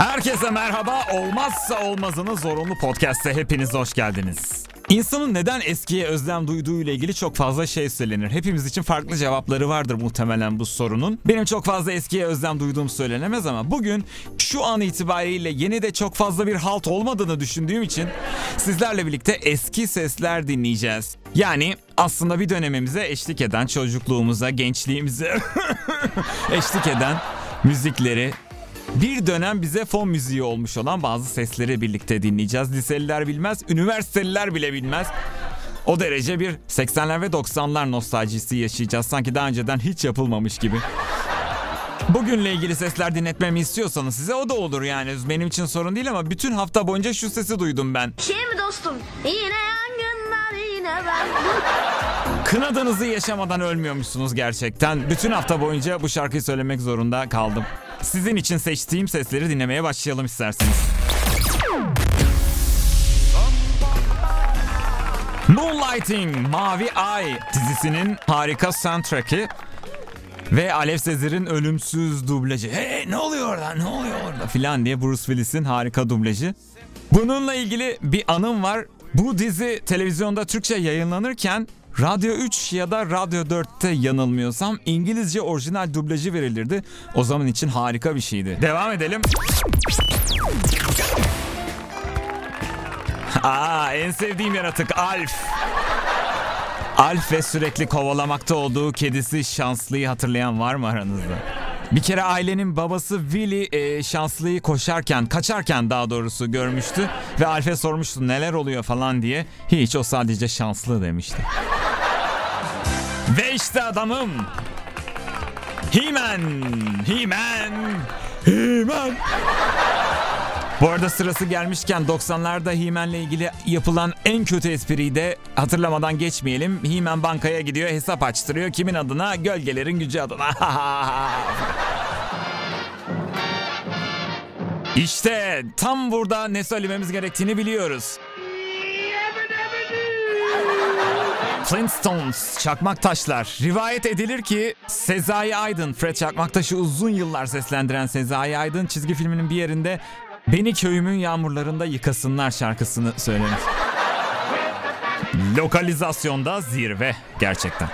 Herkese merhaba. Olmazsa olmazını zorunlu podcast'e hepiniz hoş geldiniz. İnsanın neden eskiye özlem duyduğu ile ilgili çok fazla şey söylenir. Hepimiz için farklı cevapları vardır muhtemelen bu sorunun. Benim çok fazla eskiye özlem duyduğum söylenemez ama bugün şu an itibariyle yeni de çok fazla bir halt olmadığını düşündüğüm için sizlerle birlikte eski sesler dinleyeceğiz. Yani aslında bir dönemimize eşlik eden çocukluğumuza, gençliğimize eşlik eden müzikleri bir dönem bize fon müziği olmuş olan bazı sesleri birlikte dinleyeceğiz. Liseliler bilmez, üniversiteliler bile bilmez. O derece bir 80'ler ve 90'lar nostaljisi yaşayacağız. Sanki daha önceden hiç yapılmamış gibi. Bugünle ilgili sesler dinletmemi istiyorsanız size o da olur yani. Benim için sorun değil ama bütün hafta boyunca şu sesi duydum ben. Kim dostum? Yine yangınlar yine ben. Kınadığınızı yaşamadan ölmüyormuşsunuz gerçekten. Bütün hafta boyunca bu şarkıyı söylemek zorunda kaldım. Sizin için seçtiğim sesleri dinlemeye başlayalım isterseniz. Moonlighting, Mavi Ay dizisinin harika soundtrack'i ve Alev Sezer'in ölümsüz dublajı. Hey ne oluyor orada ne oluyor orada filan diye Bruce Willis'in harika dublajı. Bununla ilgili bir anım var. Bu dizi televizyonda Türkçe yayınlanırken Radyo 3 ya da Radyo 4'te yanılmıyorsam İngilizce orijinal dublajı verilirdi. O zaman için harika bir şeydi. Devam edelim. Aa en sevdiğim yaratık Alf. Alf ve sürekli kovalamakta olduğu kedisi Şanslı'yı hatırlayan var mı aranızda? Bir kere ailenin babası Willy e, Şanslı'yı koşarken, kaçarken daha doğrusu görmüştü ve Alf'e sormuştu neler oluyor falan diye. Hiç o sadece şanslı demişti. ve işte adamım. He-Man, He-Man, He-Man. Bu arada sırası gelmişken 90'larda He-Man'le ilgili yapılan en kötü espriyi de hatırlamadan geçmeyelim. He-Man bankaya gidiyor hesap açtırıyor. Kimin adına? Gölgelerin gücü adına. işte tam burada ne söylememiz gerektiğini biliyoruz. Flintstones, Çakmak Taşlar. Rivayet edilir ki Sezai Aydın, Fred Çakmaktaş'ı uzun yıllar seslendiren Sezai Aydın çizgi filminin bir yerinde Beni köyümün yağmurlarında yıkasınlar şarkısını söylemiş. Lokalizasyonda zirve gerçekten.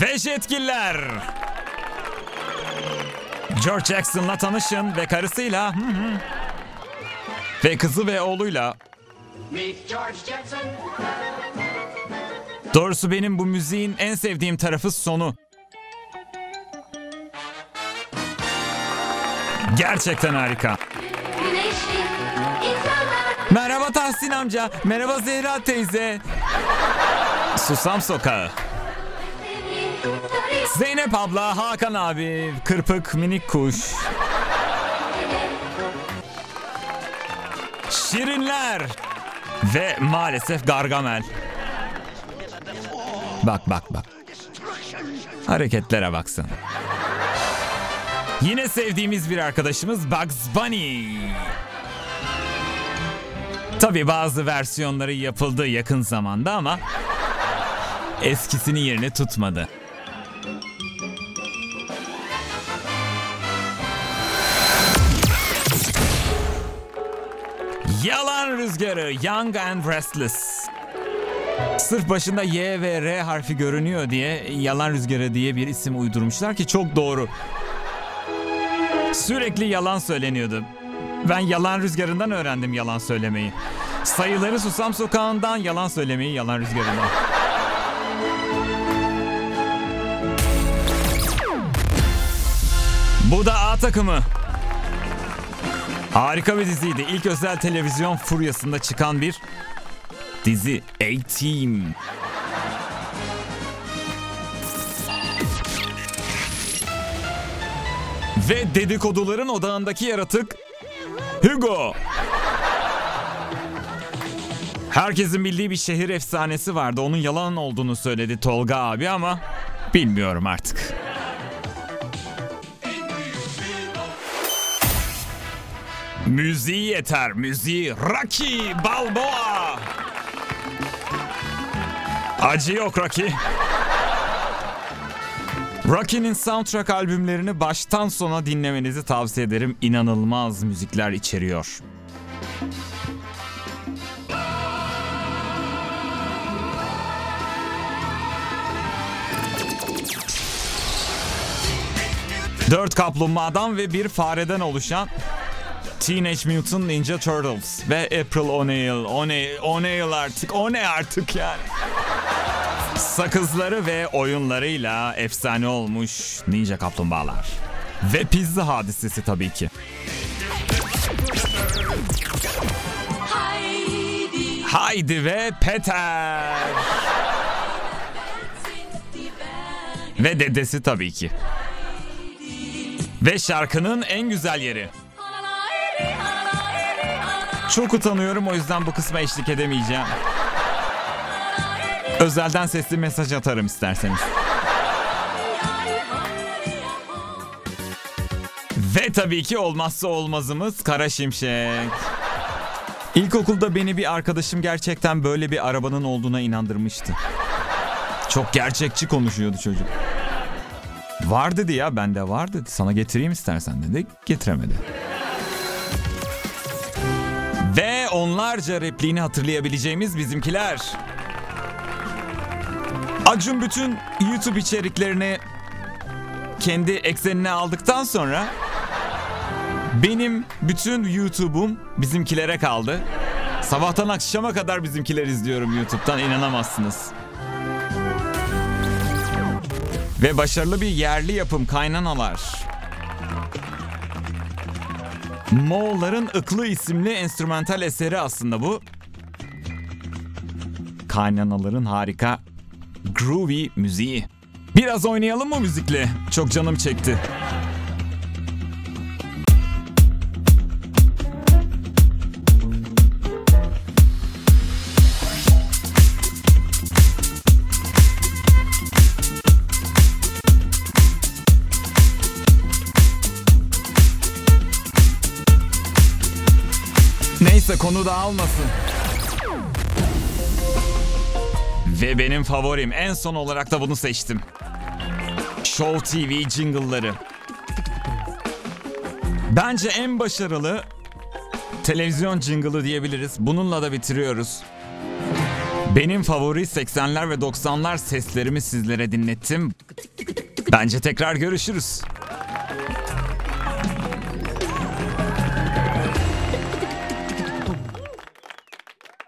Ve. George Jackson'la tanışın ve karısıyla hı hı, ve kızı ve oğluyla. Doğrusu benim bu müziğin en sevdiğim tarafı sonu. Gerçekten harika. Merhaba Tahsin amca. Merhaba Zehra teyze. Susam Sokağı. Zeynep abla, Hakan abi, Kırpık minik kuş. Şirinler. Ve maalesef Gargamel. Bak bak bak. Hareketlere baksana. Yine sevdiğimiz bir arkadaşımız Bugs Bunny. Tabi bazı versiyonları yapıldı yakın zamanda ama eskisini yerini tutmadı. Yalan Rüzgarı Young and Restless. Sırf başında Y ve R harfi görünüyor diye Yalan Rüzgarı diye bir isim uydurmuşlar ki çok doğru. Sürekli yalan söyleniyordu. Ben yalan rüzgarından öğrendim yalan söylemeyi. Sayıları Susam Sokağı'ndan yalan söylemeyi yalan rüzgarından. Bu da A takımı. Harika bir diziydi. İlk özel televizyon furyasında çıkan bir dizi A-Team. Ve dedikoduların odağındaki yaratık Hugo. Herkesin bildiği bir şehir efsanesi vardı. Onun yalan olduğunu söyledi Tolga abi ama bilmiyorum artık. Müziği yeter, müziği. Rocky Balboa. Acı yok Rocky. Rocky'nin soundtrack albümlerini baştan sona dinlemenizi tavsiye ederim. İnanılmaz müzikler içeriyor. Dört kaplumbağadan ve bir fareden oluşan Teenage Mutant Ninja Turtles ve April O'Neil. O'Neil, O'Neil artık, o ne artık yani? Sakızları ve oyunlarıyla efsane olmuş Ninja Kaplumbağalar. Ve pizza hadisesi tabii ki. Haydi ve Peter. Ve dedesi tabii ki. Ve şarkının en güzel yeri. Çok utanıyorum o yüzden bu kısma eşlik edemeyeceğim. Özelden sesli mesaj atarım isterseniz. Ve tabii ki olmazsa olmazımız Kara Şimşek. İlkokulda beni bir arkadaşım gerçekten böyle bir arabanın olduğuna inandırmıştı. Çok gerçekçi konuşuyordu çocuk. Var dedi ya bende var dedi. Sana getireyim istersen dedi. Getiremedi. Ve onlarca repliğini hatırlayabileceğimiz bizimkiler. Acun bütün YouTube içeriklerini kendi eksenine aldıktan sonra benim bütün YouTube'um bizimkilere kaldı. Sabahtan akşama kadar bizimkiler izliyorum YouTube'dan inanamazsınız. Ve başarılı bir yerli yapım kaynanalar. Moğolların Iklı isimli enstrümantal eseri aslında bu. Kaynanaların harika groovy müziği. Biraz oynayalım mı müzikle? Çok canım çekti. Neyse konu dağılmasın. Ve benim favorim en son olarak da bunu seçtim. Show TV jingle'ları. Bence en başarılı televizyon jingle'ı diyebiliriz. Bununla da bitiriyoruz. Benim favori 80'ler ve 90'lar seslerimi sizlere dinlettim. Bence tekrar görüşürüz.